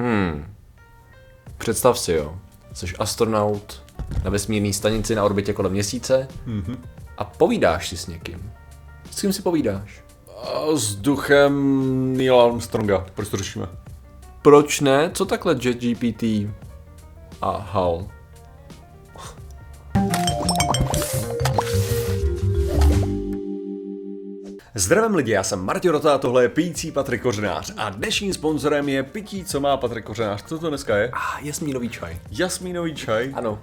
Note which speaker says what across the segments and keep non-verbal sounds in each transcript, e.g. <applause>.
Speaker 1: Hmm. Představ si, jo. Jsi astronaut na vesmírné stanici na orbitě kolem měsíce mm-hmm. a povídáš si s někým. S kým si povídáš?
Speaker 2: A s duchem Neil Armstronga. Proč to řešíme?
Speaker 1: Proč ne? Co takhle JetGPT a HAL?
Speaker 2: Zdravím lidi, já jsem Martin Rota a tohle je Pijící Patrik Kořenář a dnešním sponzorem je pití, co má Patrik Kořenář. Co to dneska je?
Speaker 1: Ah, jasmínový čaj.
Speaker 2: Jasmínový čaj?
Speaker 1: Ano.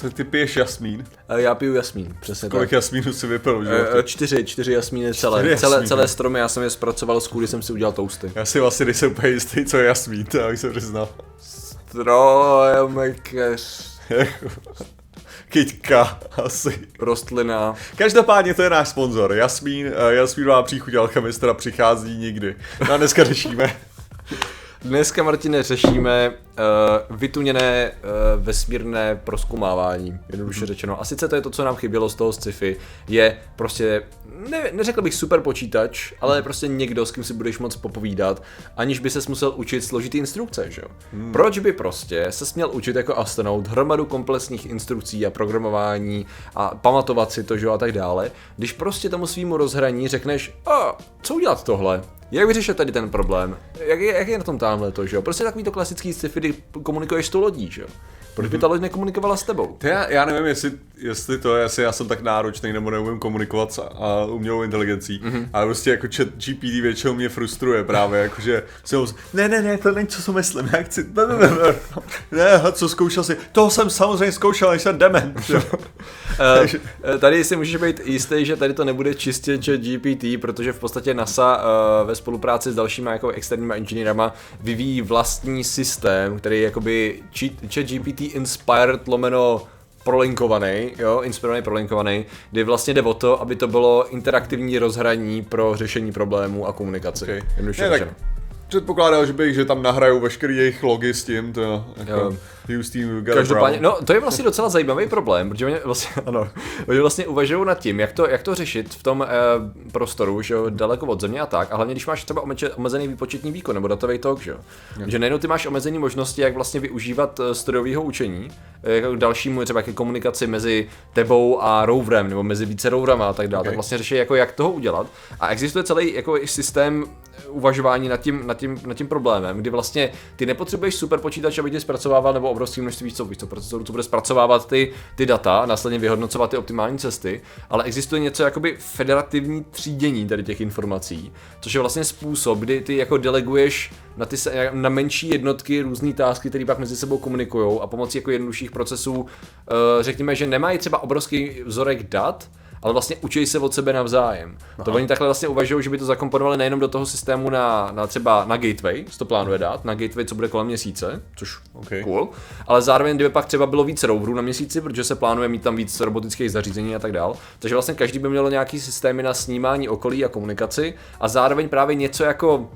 Speaker 2: Co ty piješ jasmín?
Speaker 1: E, Já piju jasmín, přesně
Speaker 2: Kolik
Speaker 1: tak.
Speaker 2: jasmínů si vypil, že?
Speaker 1: E, čtyři, čtyři jasmíny celé.
Speaker 2: Čtyři
Speaker 1: celé,
Speaker 2: jasmíny.
Speaker 1: celé stromy, já jsem je zpracoval z kůry, jsem si udělal toasty.
Speaker 2: Já si vlastně nejsem úplně jistý, co je jasmín, to já bych se přiznal.
Speaker 1: Strojmekař.
Speaker 2: Kyťka, asi.
Speaker 1: Rostlina.
Speaker 2: Každopádně to je náš sponzor. Jasmín, eh, Jasmínová příchuť alchemistra přichází nikdy. No a dneska řešíme.
Speaker 1: Dneska, Martine, řešíme uh, vytuněné uh, vesmírné proskumávání, jednoduše řečeno. A sice to je to, co nám chybělo z toho sci-fi, je prostě, ne, neřekl bych super počítač, ale prostě někdo, s kým si budeš moc popovídat, aniž by ses musel učit složitý instrukce, že jo? Proč by prostě se měl učit jako astronaut hromadu komplexních instrukcí a programování a pamatovat si to, že jo, a tak dále, když prostě tomu svýmu rozhraní řekneš, a co udělat tohle? Jak vyřešit tady ten problém? Jak je, jak je na tom tamhle to, že jo? Prostě takový to klasický sci-fi, komunikuješ s tou lodí, že jo? Proč by ta loď nekomunikovala s tebou?
Speaker 2: To já, já nevím, jestli, jestli to je, jestli já jsem tak náročný nebo neumím komunikovat s a, umělou inteligencí, mm-hmm. ale prostě jako chat GPT většinou mě frustruje právě, jakože si ho, ne, ne, ne, to není, co si myslím, já chci, ne, ne, ne, ne, ne, co zkoušel si, toho jsem samozřejmě zkoušel, než jsem dement?
Speaker 1: Uh, <laughs> tady si můžeš být jistý, že tady to nebude čistě chat GPT, protože v podstatě NASA uh, ve spolupráci s dalšíma jako externíma inženýrama vyvíjí vlastní systém, který jakoby chat GPT inspired lomeno prolinkovaný, jo, inspirovaný prolinkovaný, kdy vlastně jde o to, aby to bylo interaktivní rozhraní pro řešení problémů a komunikaci.
Speaker 2: Okay.
Speaker 1: Jednoduše řečeno.
Speaker 2: předpokládal, že bych, že tam nahrajou veškerý jejich logy s tím, to jako
Speaker 1: Jo.
Speaker 2: Houston,
Speaker 1: Každopádně, no to je vlastně docela zajímavý problém, protože oni vlastně, <laughs> ano, oni vlastně uvažují nad tím, jak to, jak to řešit v tom eh, prostoru, že jo, daleko od země a tak, a hlavně když máš třeba omezený výpočetní výkon nebo datový tok, že jo, že najednou ty máš omezený možnosti, jak vlastně využívat eh, strojového učení, eh, jako dalšímu třeba ke komunikaci mezi tebou a roverem, nebo mezi více roverama a tak dále,
Speaker 2: Ok.
Speaker 1: tak vlastně řeší, jako jak toho udělat. A existuje celý jako systém uvažování nad tím, nad, tím, nad tím problémem, kdy vlastně ty nepotřebuješ super počítač, aby ti zpracovával nebo obrovské množství co, co procesorů, co bude zpracovávat ty, ty data a následně vyhodnocovat ty optimální cesty, ale existuje něco jakoby federativní třídění tady těch informací, což je vlastně způsob, kdy ty jako deleguješ na, ty, na menší jednotky různé tásky, které pak mezi sebou komunikují a pomocí jako jednodušších procesů, eh, řekněme, že nemají třeba obrovský vzorek dat, ale vlastně učí se od sebe navzájem. Aha. To oni takhle vlastně uvažují, že by to zakomponovali nejenom do toho systému na, na třeba na gateway, co to plánuje dát, na gateway, co bude kolem měsíce, což
Speaker 2: Ok.
Speaker 1: cool, ale zároveň kdyby pak třeba bylo víc roverů na měsíci, protože se plánuje mít tam víc robotických zařízení a tak dál. Takže vlastně každý by měl nějaký systémy na snímání okolí a komunikaci a zároveň právě něco jako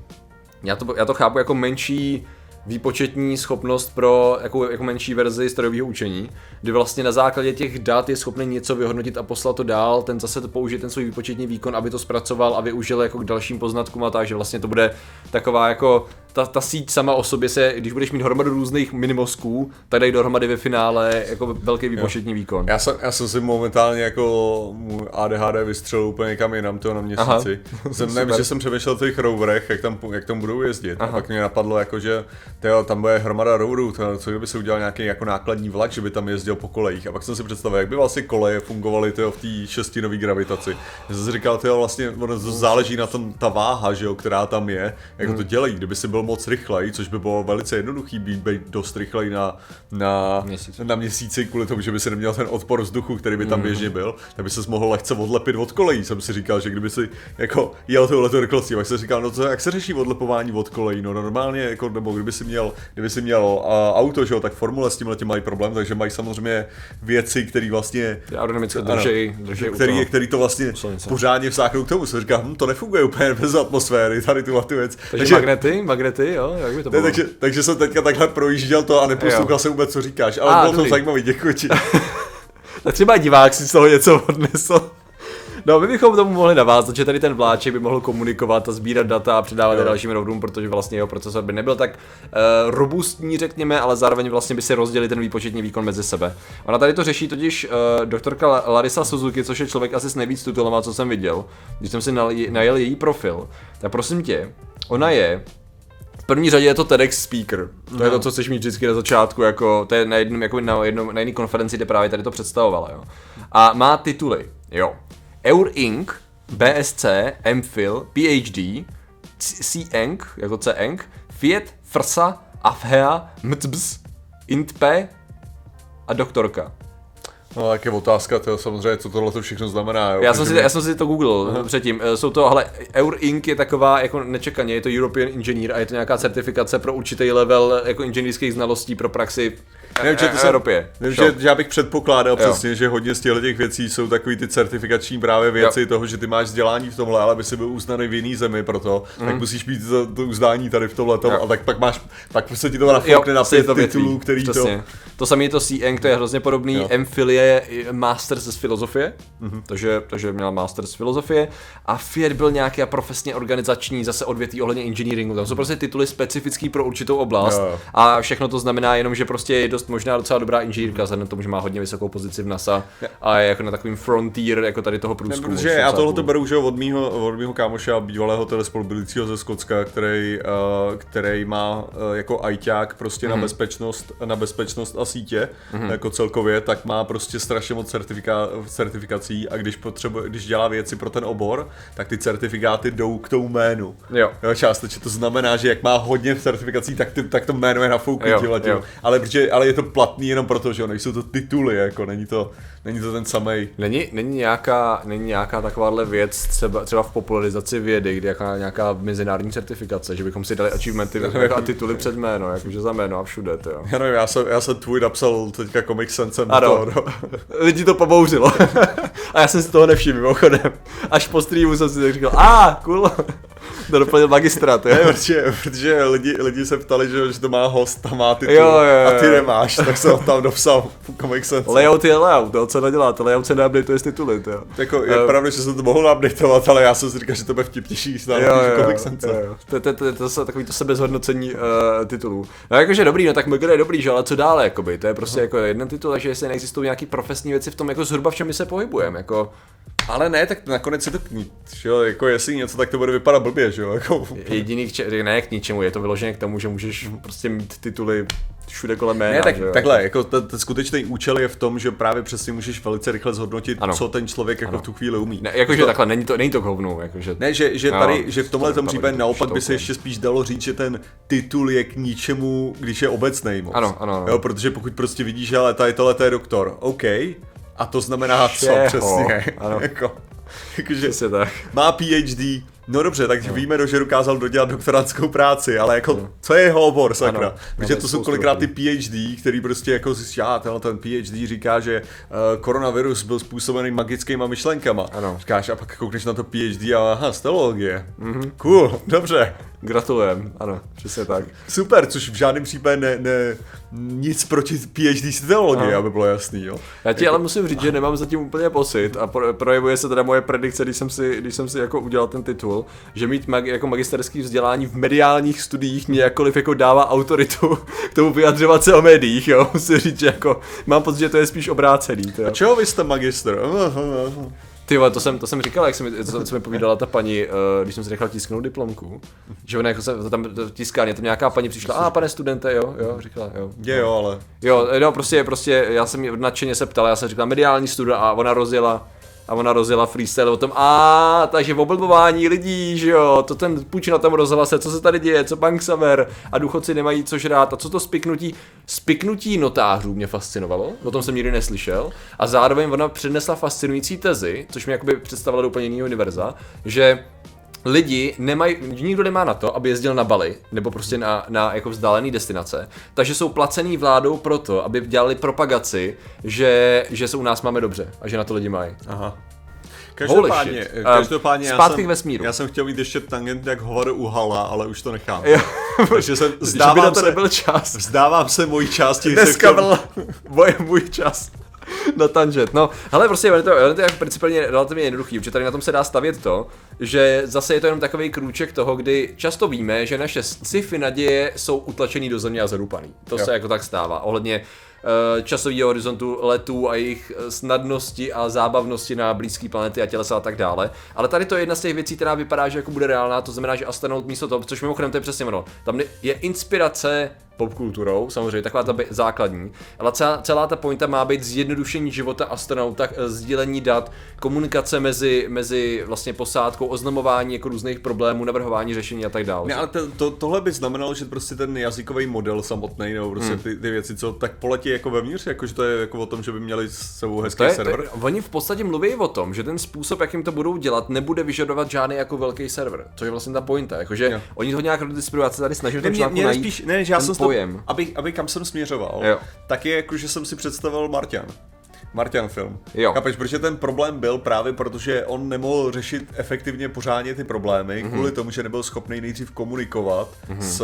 Speaker 1: já to, já to chápu jako menší výpočetní schopnost pro jako, jako menší verzi strojového učení, kdy vlastně na základě těch dat je schopný něco vyhodnotit a poslat to dál, ten zase to použije ten svůj výpočetní výkon, aby to zpracoval a využil jako k dalším poznatkům a tak, že vlastně to bude taková jako ta, ta síť sama o sobě se, když budeš mít hromadu různých minimosků, tak dají dohromady ve finále jako velký výpočetní výkon.
Speaker 2: Já jsem, já jsem si momentálně jako můj ADHD vystřelil úplně někam jinam to na měsíci.
Speaker 1: Aha. <laughs>
Speaker 2: jsem, nevím,
Speaker 1: Super.
Speaker 2: že jsem přemýšlel o těch roverech, jak tam, jak tam budou jezdit.
Speaker 1: Aha.
Speaker 2: A pak mě napadlo jako, že tyjo, tam bude hromada roverů, to, co kdyby se udělal nějaký jako nákladní vlak, že by tam jezdil po kolejích. A pak jsem si představil, jak by vlastně koleje fungovaly tyjo, v té šestinové gravitaci. Já jsem si říkal, tyjo, vlastně ono záleží na tom ta váha, že jo, která tam je, jak
Speaker 1: Hmm.
Speaker 2: to dělají. Kdyby si byl moc rychlej, což by bylo velice jednoduchý být, být dost rychlej na, na,
Speaker 1: Měsíc.
Speaker 2: na měsíci kvůli tomu, že by si neměl ten odpor vzduchu, který by tam
Speaker 1: Mhm.
Speaker 2: běžně byl, tak by se mohl lehce odlepit od kolejí. Jsem si říkal, že kdyby si jako jel touhletou rychlostí, tak jsem si říkal, no to, jak se řeší odlepování od kolejí, no normálně, jako, nebo kdyby si měl, kdyby si měl uh, auto, že jo, tak formule s tím mají problém, takže mají samozřejmě věci, které vlastně
Speaker 1: aerodynamicky držej, držej u
Speaker 2: který,
Speaker 1: toho.
Speaker 2: který to vlastně pořádně vsáknou k tomu. Jsem říkal, hm, to nefunguje úplně bez atmosféry, tady tuhle tu věc.
Speaker 1: Takže, magnety, magnety, jo, jak by to
Speaker 2: Ne,
Speaker 1: bylo?
Speaker 2: takže, takže jsem teďka takhle projížděl to a neposlouchal jsem vůbec, co říkáš, ale
Speaker 1: A,
Speaker 2: bylo to zajímavý, děkuji ti. <laughs>
Speaker 1: Tak třeba divák si z toho něco odnesl. No, my bychom tomu mohli navázat, že tady ten vláček by mohl komunikovat a sbírat data a předávat je dalším roudům, protože vlastně jeho procesor by nebyl tak uh, robustní, řekněme, ale zároveň vlastně by si rozdělili ten výpočetní výkon mezi sebe. Ona tady to řeší totiž uh, doktorka La- Larisa Suzuki, což je člověk asi s nejvíc tituloval, co jsem viděl. Když jsem si najel její profil, tak prosím tě, ona je první řadě je to TEDx speaker. To je to, co chceš mít vždycky na začátku, jako, to je na jednom, jako na jednom, na jedné konferenci, kde právě tady to představovala, jo. A má tituly, jo. Eur Inc., BSc, MPhil, PhD, C-Enc, jako C-Enc, Fiat, Frsa, Afhea, MTBS, INTP a doktorka.
Speaker 2: No, tak je otázka, to samozřejmě, co tohle to všechno znamená. Jo?
Speaker 1: Já jsem, si, já jsem si to googlil předtím. Eh, Jsou to, hele, Eur Inc. je taková jako nečekaně, je to European Engineer a je to nějaká certifikace pro určitý level jako inženýrských znalostí pro praxi
Speaker 2: Nevím, že to
Speaker 1: e-
Speaker 2: jsem-
Speaker 1: Evropě.
Speaker 2: Nevím, že, že já bych předpokládal
Speaker 1: Jo.
Speaker 2: přesně, že hodně z těchto těch věcí jsou takový ty certifikační právě věci
Speaker 1: Jo.
Speaker 2: toho, že ty máš vzdělání v tomhle, ale aby si byl uznaný v jiný zemi pro to, tak musíš mít to, to uznání tady v tomhle
Speaker 1: Mhm.
Speaker 2: A tak pak máš, pak se ti to nafoukne na pět
Speaker 1: to
Speaker 2: titulů, který to...
Speaker 1: přesně. To samé je to C-Eng, to je hrozně podobný.
Speaker 2: Jo. Mhm.
Speaker 1: MPhil je Masters z filozofie, takže, takže měla Masters z filozofie. A Fiat byl nějaký profesně organizační, zase odvětví ohledně engineeringu. Tam jsou prostě tituly specifický pro určitou oblast.
Speaker 2: Jo.
Speaker 1: A všechno to znamená jenom, že prostě je dost možná docela dobrá inženýrka, vzhledem k tomu, že má hodně vysokou pozici v NASA a je jako na takovým frontier jako tady toho
Speaker 2: Ne,
Speaker 1: průzkumu.
Speaker 2: protože já tohle to beru že od mýho, od mýho kámoše a bývalého teda spolubyjícího ze Skotska, který, uh, který má uh, jako ajťák prostě
Speaker 1: Mhm.
Speaker 2: na bezpečnost, na bezpečnost a sítě jako celkově, tak má prostě strašně moc certifika, certifikací a když potřebuje, když dělá věci pro ten obor, tak ty certifikáty jdou k tomu jménu.
Speaker 1: Jo.
Speaker 2: Jo, částečně to znamená, že jak má hodně certifikací, tak, ty, tak to jméno je nafouknutí tím.
Speaker 1: jo.
Speaker 2: Ale, protože, ale je to platný jenom proto, že jo, nejsou to tituly, jako není to, není to ten samej.
Speaker 1: Není, není, nějaká, není nějaká takováhle věc třeba, třeba v popularizaci vědy, kde jaká, nějaká mezinárodní certifikace, že bychom si dali achievementy a tituly před jméno, jakože za jméno a všude, to jo.
Speaker 2: Já nevím, já jsem, já jsem tvůj napsal teďka Comic Sensem
Speaker 1: Ano,
Speaker 2: toho, <laughs> no.
Speaker 1: lidi to pobouřilo. <laughs> a já jsem si toho nevšiml, mimochodem. Až po streamu jsem si tak říkal, a ah, cool. To doplnil magistrát, jo.
Speaker 2: Ne, protože, protože lidi, lidi se ptali, že, že to má host a má titul
Speaker 1: Jo, jo, jo,
Speaker 2: a ty nemáš, tak jsem tam dopsal Comic Sense.
Speaker 1: Layout je layout, to co neděláte, layout se neupdateuje z tituly, jo.
Speaker 2: Jako, je
Speaker 1: Eh,
Speaker 2: pravda, že jsem to mohl updateovat, ale já jsem si říkal, že to bude vtipnější, když tam Comic
Speaker 1: jo. To, to, to, to, to, takový to sebezhodnocení uh, titulů. No jakože dobrý, no tak Mugger je dobrý, že ale co dále, jakoby, to je prostě jako jeden titul, takže jestli neexistují nějaký profesní věci v tom, jako zhruba v čem my se pohybujeme, jako
Speaker 2: Ale ne, tak nakonec je to k ní, že jo, jako jestli něco, tak to bude vypadat blbě, že jo, jako,
Speaker 1: jediný, če- ne k ničemu, je to vyloženě k tomu, že můžeš prostě mít tituly všude kolem jména,
Speaker 2: Ne, tak,
Speaker 1: že jo?
Speaker 2: takhle, jako ten, ten skutečný účel je v tom, že právě přesně můžeš velice rychle zhodnotit,
Speaker 1: Ano.
Speaker 2: co ten člověk jako v tu chvíli umí.
Speaker 1: Ne, jakože takhle, není to, není to k hovnu, jakože...
Speaker 2: Ne, že, že
Speaker 1: Jo,
Speaker 2: tady, že v tomhle tom
Speaker 1: to
Speaker 2: případě
Speaker 1: to
Speaker 2: naopak by se ještě spíš dalo říct, že ten titul je k ničemu, když je obecný moc.
Speaker 1: Ano, ano, ano.
Speaker 2: Jo, protože pokud prostě vidíš, že ale tady tohle to je doktor, OK, a to znamená co
Speaker 1: Všeho,
Speaker 2: přesně,
Speaker 1: ano. <laughs>
Speaker 2: jako, jakože
Speaker 1: tak.
Speaker 2: má PhD, no dobře, tak víme, no, že dokázal dodělat doktorantskou práci, ale jako, co je jeho obor, sakra?
Speaker 1: Ano,
Speaker 2: Protože to jsou kolikrát ty. PhD, který prostě jako zjistí, já, tenhle ten PhD říká, že uh, koronavirus byl způsobený magickýma myšlenkama.
Speaker 1: Ano.
Speaker 2: Říkáš, a pak koukneš na to PhD a aha, stelologie. Mm-hmm. Cool, dobře.
Speaker 1: Gratulujem, ano, přesně tak.
Speaker 2: Super, což v žádném případě ne, ne nic proti PhD z teologie, aby bylo jasný, jo.
Speaker 1: Já ti ale musím říct, že nemám zatím úplně pocit a pro- projevuje se teda moje predikce, když jsem si, když jsem si jako udělal ten titul, že mít mag, jako magisterský vzdělání v mediálních studiích mě jakkoliv jako dává autoritu <laughs> k tomu vyjadřovat se o médiích, jo. Musím říct, že jako mám pocit, že to je spíš obrácený, to jo.
Speaker 2: Čeho vy jste magister?
Speaker 1: Ty vole, to jsem, to jsem říkal, jak jsem, mi- co, co mi povídala ta paní, uh, když jsem si nechal tisknout diplomku, že ona jako se tam tiskání, tam nějaká paní přišla, a pane studente, jo, jo, říkala, jo.
Speaker 2: Je jo, ale
Speaker 1: Jo, no prostě, prostě, já jsem nadšeně se ptal, já jsem říkal mediální studia a ona rozjela, a ona rozjela freestyle o tom, a takže oblbování lidí, že jo, to ten Pučina tam rozhlase, co se tady děje, co bank saver a důchodci nemají co žrát a co to spiknutí, spiknutí notářů mě fascinovalo, o tom jsem nikdy neslyšel. A zároveň ona přednesla fascinující tezi, což mě jakoby představila do úplně jiného univerza, že lidi nemají, nikdo nemá na to, aby jezdil na Bali, nebo prostě na, na jako vzdálený destinace, takže jsou placený vládou proto, aby dělali propagaci, že, že se u nás máme dobře a že na to lidi mají.
Speaker 2: Aha. Každopádně.
Speaker 1: Um,
Speaker 2: každopádně já,
Speaker 1: zpátky
Speaker 2: jsem,
Speaker 1: k vesmíru.
Speaker 2: já jsem chtěl mít ještě tangent jak hovor u Hala, ale už to nechám.
Speaker 1: Jo. <laughs>
Speaker 2: Takže jsem,
Speaker 1: Že by na
Speaker 2: vzdávám
Speaker 1: to
Speaker 2: se,
Speaker 1: nebyl čas.
Speaker 2: vzdávám se mojí části. jsem
Speaker 1: Dneska byl <laughs> můj čas. <laughs> na tangent. No, ale prostě je to, je to jako principálně relativně jednoduchý, protože tady na tom se dá stavět to, že zase je to jenom takový krůček toho, kdy často víme, že naše sci-fi naděje jsou utlačený do země a zadupaný. To jo. se jako tak stává. Ohledně uh, časového horizontu letů a jejich eh, snadnosti a zábavnosti na blízké planety a tělesa a tak dále. Ale tady to je jedna z těch věcí, která vypadá, že jako bude reálná, to znamená, že astronaut místo toho, což mimochodem to je přesně ono, tam je inspirace popkulturou, samozřejmě taková ta základní, ale celá, celá ta pointa má být zjednodušení života astronauta, eh, sdílení dat, komunikace mezi, mezi vlastně posádkou, oznamování jako různých problémů, navrhování řešení a tak dále.
Speaker 2: Ne, ale to, to, tohle by znamenalo, že prostě ten jazykový model samotný, nebo prostě hmm. ty, ty, věci, co tak poletí jako vevnitř, jako že to je jako o tom, že by měli s sebou hezký to je, server. To je,
Speaker 1: oni v podstatě mluví o tom, že ten způsob, jakým to budou dělat, nebude vyžadovat žádný jako velký server. To je vlastně ta pointa, jakože jo. oni to nějak redistribuovat se tady snaží ne, mě, mě
Speaker 2: najít spíš, ne, že já jsem pojem. To, aby, aby kam jsem směřoval, jo. tak je jako, že jsem si představil Martian. Martian film. Jo. Chápeš, protože ten problém byl právě protože on nemohl řešit efektivně pořádně ty problémy, mm-hmm. kvůli tomu, že nebyl schopný nejdřív komunikovat mm-hmm. s,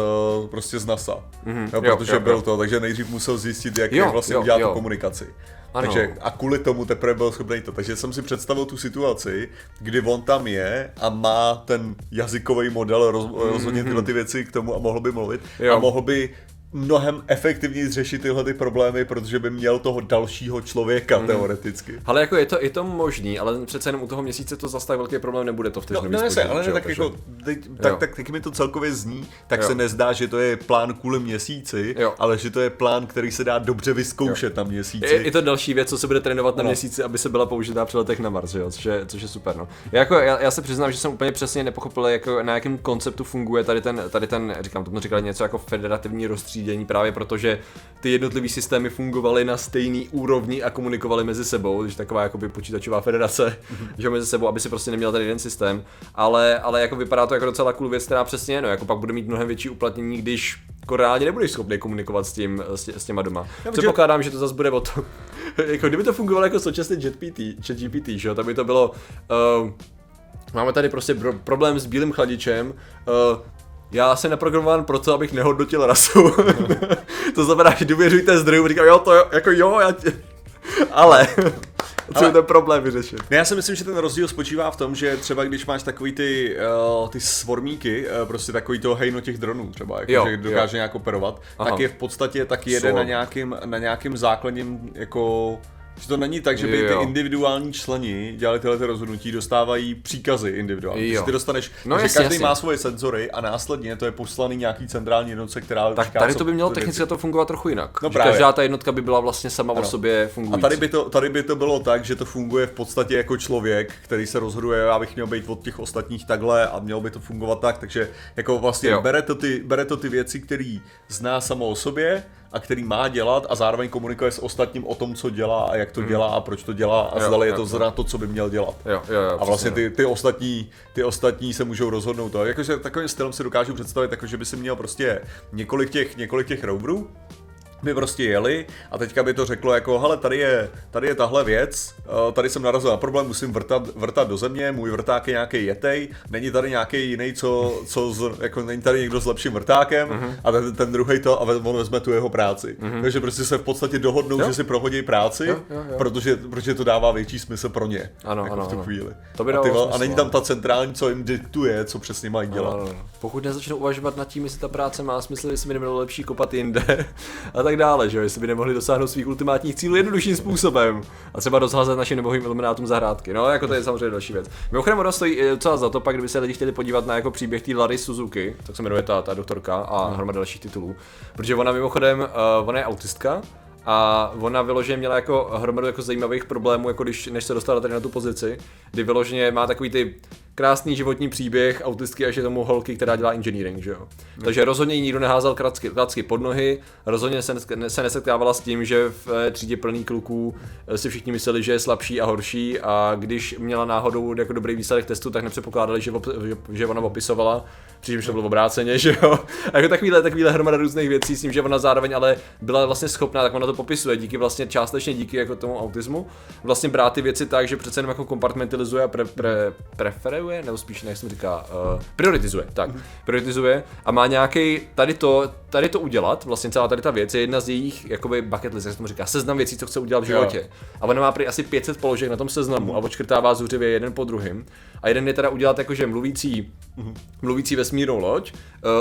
Speaker 2: prostě z NASA. Mm-hmm. Jo, protože jo, byl jo. to, takže nejdřív musel zjistit, jak, jo, vlastně jo, udělat jo. tu komunikaci. Ano. Takže a kvůli tomu teprve byl schopný to. Takže jsem si představil tu situaci, kdy on tam je a má ten jazykový model, roz, mm-hmm. rozhodně tyhle ty věci k tomu a mohl by mluvit jo. a mohl by mnohem efektivněji řešit tyhle ty problémy, protože by měl toho dalšího člověka mm. teoreticky.
Speaker 1: Ale jako je to, je to možný, ale přece jenom u toho měsíce to zase tak velký problém nebude to vteřinový
Speaker 2: no, ne, ale ne, tak, jako, teď, tak, tak, tak, mi to celkově zní, tak jo. se nezdá, že to je plán kvůli měsíci, jo. ale že to je plán, který se dá dobře vyzkoušet jo. na měsíci.
Speaker 1: Je, je, to další věc, co se bude trénovat na no. měsíci, aby se byla použitá při letech na Mars, jo? Což, je, což je super. No. Já, jako, já, já, se přiznám, že jsem úplně přesně nepochopil, jako, na jakém konceptu funguje tady ten, tady ten říkám, tomu říkali něco jako federativní rozstřídění právě proto, že ty jednotlivé systémy fungovaly na stejný úrovni a komunikovaly mezi sebou, takže taková jakoby počítačová federace, mm-hmm. že mezi sebou, aby si prostě neměl tady jeden systém, ale, ale jako vypadá to jako docela cool věc, která přesně, no, jako pak bude mít mnohem větší uplatnění, když jako reálně nebudeš schopný komunikovat s, tím, s, tě, s těma doma. Já Předpokládám, že to zase bude o to, <laughs> jako kdyby to fungovalo jako současný JetPT, ChatGPT, že jo, tak by to bylo, uh, máme tady prostě pro, problém s bílým chladičem, uh, já jsem naprogramován pro to, abych nehodnotil rasu. <laughs> to znamená, že důvěřujte zdrojům, říkám, jo, to jako jo, já tě... Ale <laughs> co je ten problém vyřešit?
Speaker 2: Ne, já si myslím, že ten rozdíl spočívá v tom, že třeba když máš takový ty, uh, ty svormíky, uh, prostě takový toho hejno těch dronů třeba, jako, jo, že dokáže jo. nějak operovat, Aha. tak je v podstatě tak jede na nějakým, na nějakým základním jako že to není tak, že by ty individuální členi dělali tyhle ty rozhodnutí, dostávají příkazy individuálně. Jo. Ty dostaneš, no, že jasně, každý jasně. má svoje senzory a následně to je poslaný nějaký centrální jednotce, která
Speaker 1: Tak říká, tady to by mělo technicky to fungovat trochu jinak. No právě. Každá ta jednotka by byla vlastně sama ano. o sobě fungující.
Speaker 2: A tady by, to, tady by to bylo tak, že to funguje v podstatě jako člověk, který se rozhoduje, já bych měl být od těch ostatních takhle a mělo by to fungovat tak, takže jako vlastně bere to, ty, bere to ty věci, které zná samo o sobě, a který má dělat a zároveň komunikuje s ostatním o tom, co dělá a jak to hmm. dělá a proč to dělá a zdali je to zrovna to, co by měl dělat.
Speaker 1: Jo, jo, jo,
Speaker 2: a vlastně ty, ty, ostatní, ty ostatní se můžou rozhodnout. Jakože takovým stylem si dokážu představit, jako, že by si měl prostě několik těch, několik těch roverů, by prostě jeli a teďka by to řeklo jako, hele, tady je, tady je tahle věc, eh, tady jsem narazil na problém, musím vrtat, vrtat do země, můj vrták je nějaký jetej, není tady nějaký jiný, co, co z, jako není tady někdo s lepším vrtákem uh-huh. a ten, ten druhý to a on vezme tu jeho práci. Uh-huh. Takže prostě se v podstatě dohodnou, jo? že si prohodí práci, jo, jo, jo. Protože, protože to dává větší smysl pro ně.
Speaker 1: Ano, jako
Speaker 2: ano,
Speaker 1: v tu
Speaker 2: ano. chvíli.
Speaker 1: To by
Speaker 2: a, ty, smysl, a není tam ta centrální, co jim diktuje, co přesně mají dělat. Ano, ano.
Speaker 1: Pokud nezačnou uvažovat nad tím, jestli ta práce má smysl, jestli by nebylo lepší kopat jinde <laughs> a tak dále, že jestli by nemohli dosáhnout svých ultimátních cílů jednodušším způsobem a třeba rozházet našim nebohým iluminátům zahrádky. No, jako to je samozřejmě další věc. Mimochodem, ono stojí eh, docela za to, pak kdyby se lidi chtěli podívat na jako příběh té Larry Suzuki, tak se jmenuje ta, ta doktorka a hmm. hromada dalších titulů, protože ona mimochodem, uh, ona je autistka, a ona vyloženě měla jako hromadu jako zajímavých problémů, jako když, než se dostala tady na tu pozici, kdy vyloženě má takový ty krásný životní příběh autistky až je tomu holky, která dělá engineering, že jo. Takže rozhodně jí nikdo neházel klacky, klacky pod nohy, rozhodně se, se nesetkávala s tím, že v eh, třídě plný kluků eh, si všichni mysleli, že je slabší a horší a když měla náhodou jako dobrý výsledek testu, tak nepředpokládali, že, že, že ona opisovala přičemž to bylo obráceně, že jo. A jako takovýhle, takovýhle hromada různých věcí s tím, že ona zároveň ale byla vlastně schopná, tak ona to popisuje, díky vlastně částečně díky jako tomu autismu, vlastně brát ty věci tak, že přece jenom jako kompartmentalizuje a pre, pre, preferuje, nebo spíš, jak jsem říká, uh, prioritizuje, tak, prioritizuje a má nějaký tady to, tady to udělat, vlastně celá tady ta věc je jedna z jejich jakoby bucket list, jak se tomu říká, seznam věcí, co chce udělat v životě. Jo. A ona má prý asi 500 položek na tom seznamu a odškrtává zuřivě jeden po druhém. A jeden je teda udělat jakože mluvící, mluvící vesmírnou loď.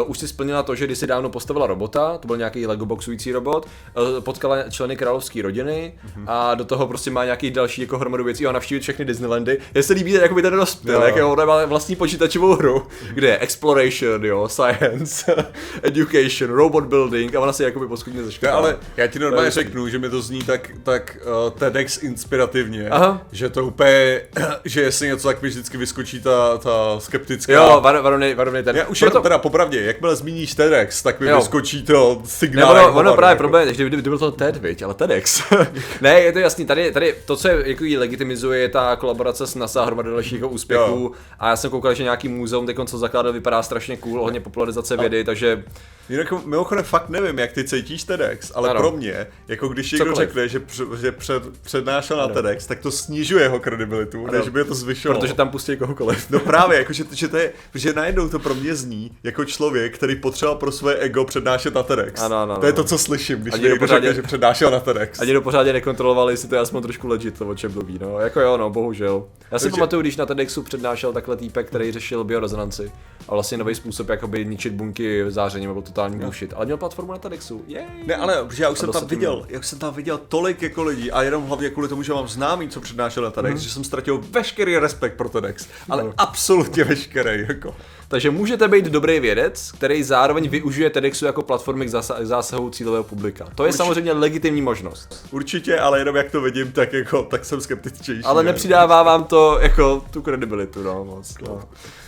Speaker 1: Uh, už si splnila to, že když si dávno postavila robota, to byl nějaký Lego boxující robot, uh, potkala členy královské rodiny a do toho prostě má nějaký další jako hromadu věcí a navštívit všechny Disneylandy. Je se líbí jakoby ten rozptyl, jak ona má vlastní počítačovou hru, kde je exploration, jo, science, <laughs> education, robot building a ona si jakoby poskutně zaškrtá.
Speaker 2: ale já ti normálně řeknu, že mi to zní tak, tak uh, TEDx inspirativně,
Speaker 1: Aha.
Speaker 2: že to úplně, <clears throat> že jestli něco, tak mi vždycky vyskočí ta, ta skeptická.
Speaker 1: Jo, var, varovný, varovný ten.
Speaker 2: já už
Speaker 1: Proto-
Speaker 2: Proto... teda popravdě, jakmile zmíníš TEDx, tak mi
Speaker 1: Jo.
Speaker 2: vyskočí to
Speaker 1: Ne,
Speaker 2: signál.
Speaker 1: ono,
Speaker 2: jako
Speaker 1: ono
Speaker 2: hovado,
Speaker 1: právě
Speaker 2: jako.
Speaker 1: problém, že kdyby, byl to TED, viď, ale TEDx. <laughs> ne, je to jasný, tady, tady to, co je, jako legitimizuje, je ta kolaborace s NASA, hromada dalších úspěchů.
Speaker 2: Jo.
Speaker 1: A já jsem koukal, že nějaký muzeum, teď co zakládal, vypadá strašně cool, ohledně popularizace vědy, takže
Speaker 2: Jinak mimochodem fakt nevím, jak ty cítíš TEDx, ale
Speaker 1: Ano.
Speaker 2: pro mě, jako když někdo
Speaker 1: Cokoliv.
Speaker 2: řekne, že, pře- že před, přednášel na TEDx, tak to snižuje jeho kredibilitu, než by je to zvyšovalo.
Speaker 1: protože tam pustí kohokoliv.
Speaker 2: No právě, <laughs> jako, že, že, to je, že najednou to pro mě zní jako člověk, který potřeboval pro své ego přednášet na TEDx.
Speaker 1: Ano, ano,
Speaker 2: to je
Speaker 1: ano.
Speaker 2: to, co slyším, když někdo
Speaker 1: pořádně-
Speaker 2: řekne, že přednášel na TEDx.
Speaker 1: Ani to pořádně nekontrolovali, jestli to je aspoň trošku legit, to o čem mluví, no, jako jo, no, bohužel. Já si
Speaker 2: Takže-
Speaker 1: pamatuju, když na TEDxu přednášel takhle týpek, který řešil biorezonanci a vlastně nový způsob, jakoby ničit bunky zářením, byl totální bullshit, ale měl platformu na TEDxu.
Speaker 2: Ne, ale protože já už jsem
Speaker 1: dost
Speaker 2: tam viděl, jak jsem tam viděl tolik jako lidí a jenom hlavně kvůli tomu, že mám známý, co přednášel na TEDx, že jsem ztratil veškerý respekt pro TEDx, ale
Speaker 1: No.
Speaker 2: absolutně veškerý, jako.
Speaker 1: Takže můžete být dobrý vědec, který zároveň využije TEDxu jako platformy k zásahu cílového publika. To je
Speaker 2: Určitě.
Speaker 1: samozřejmě legitimní možnost.
Speaker 2: Určitě, ale jenom jak to vidím, tak jako, tak jsem skeptičtější.
Speaker 1: Ale
Speaker 2: ne?
Speaker 1: nepřidává vám to jako tu kredibilitu, no moc. No.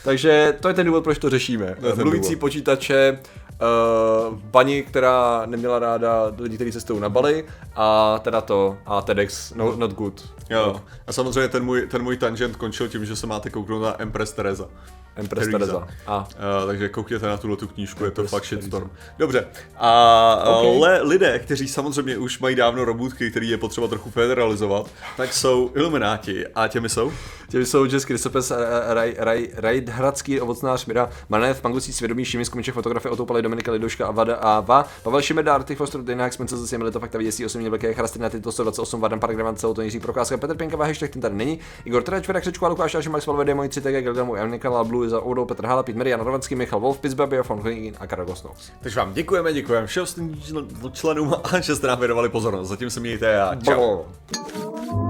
Speaker 1: Takže to je ten důvod, proč to řešíme.
Speaker 2: To
Speaker 1: Mluvící
Speaker 2: důvod.
Speaker 1: počítače, uh, paní, která neměla ráda lidi, kteří cestují na Bali a teda to, a TEDx, no, not good.
Speaker 2: Jo. A samozřejmě ten můj, ten můj tangent končil tím, že se máte kouknout na Empress Teresa.
Speaker 1: Empress
Speaker 2: Teresa.
Speaker 1: Teresa. A
Speaker 2: Uh, takže koukněte na tuhle tu knížku, je to
Speaker 1: Empress
Speaker 2: fakt
Speaker 1: Teresa.
Speaker 2: shitstorm. Dobře. A
Speaker 1: Ok.
Speaker 2: okay. le, lidé, kteří samozřejmě už mají dávno robotky, který je potřeba trochu federalizovat, tak jsou ilumináti. A těmi jsou?
Speaker 1: Těmi jsou Jess Christopes, Rajdhradský ovocnář Mira, Manev, Pangucí svědomí, Šimis, Komiček, fotografie, Otoupali, Dominika Lidoška a Vada a Va, Pavel Šimeda, Artik Foster, Dejna Expense, zase Melita, Fakta, Věsí, 8 Velké Charastina, Tito 128, Vadan, Park, Gravan, celou to Jiří Prokáska, Petr Pěnka, Hashtag, ten tady není, Igor Trač, Vedek, Křečku, Lukáš, Až, Max, Valvede, Moji, Citek, Gelgamu, Emnika, Blue, za Oudou, Petr Hala, Pít Marian Rovanský, Michal Wolf, Pittsburgh, von Huygin a Karel Gosnovs.
Speaker 2: Takže vám děkujeme, děkujeme všem členům a že jste nám věnovali pozornost. Zatím se mějte a čau.
Speaker 1: Čau.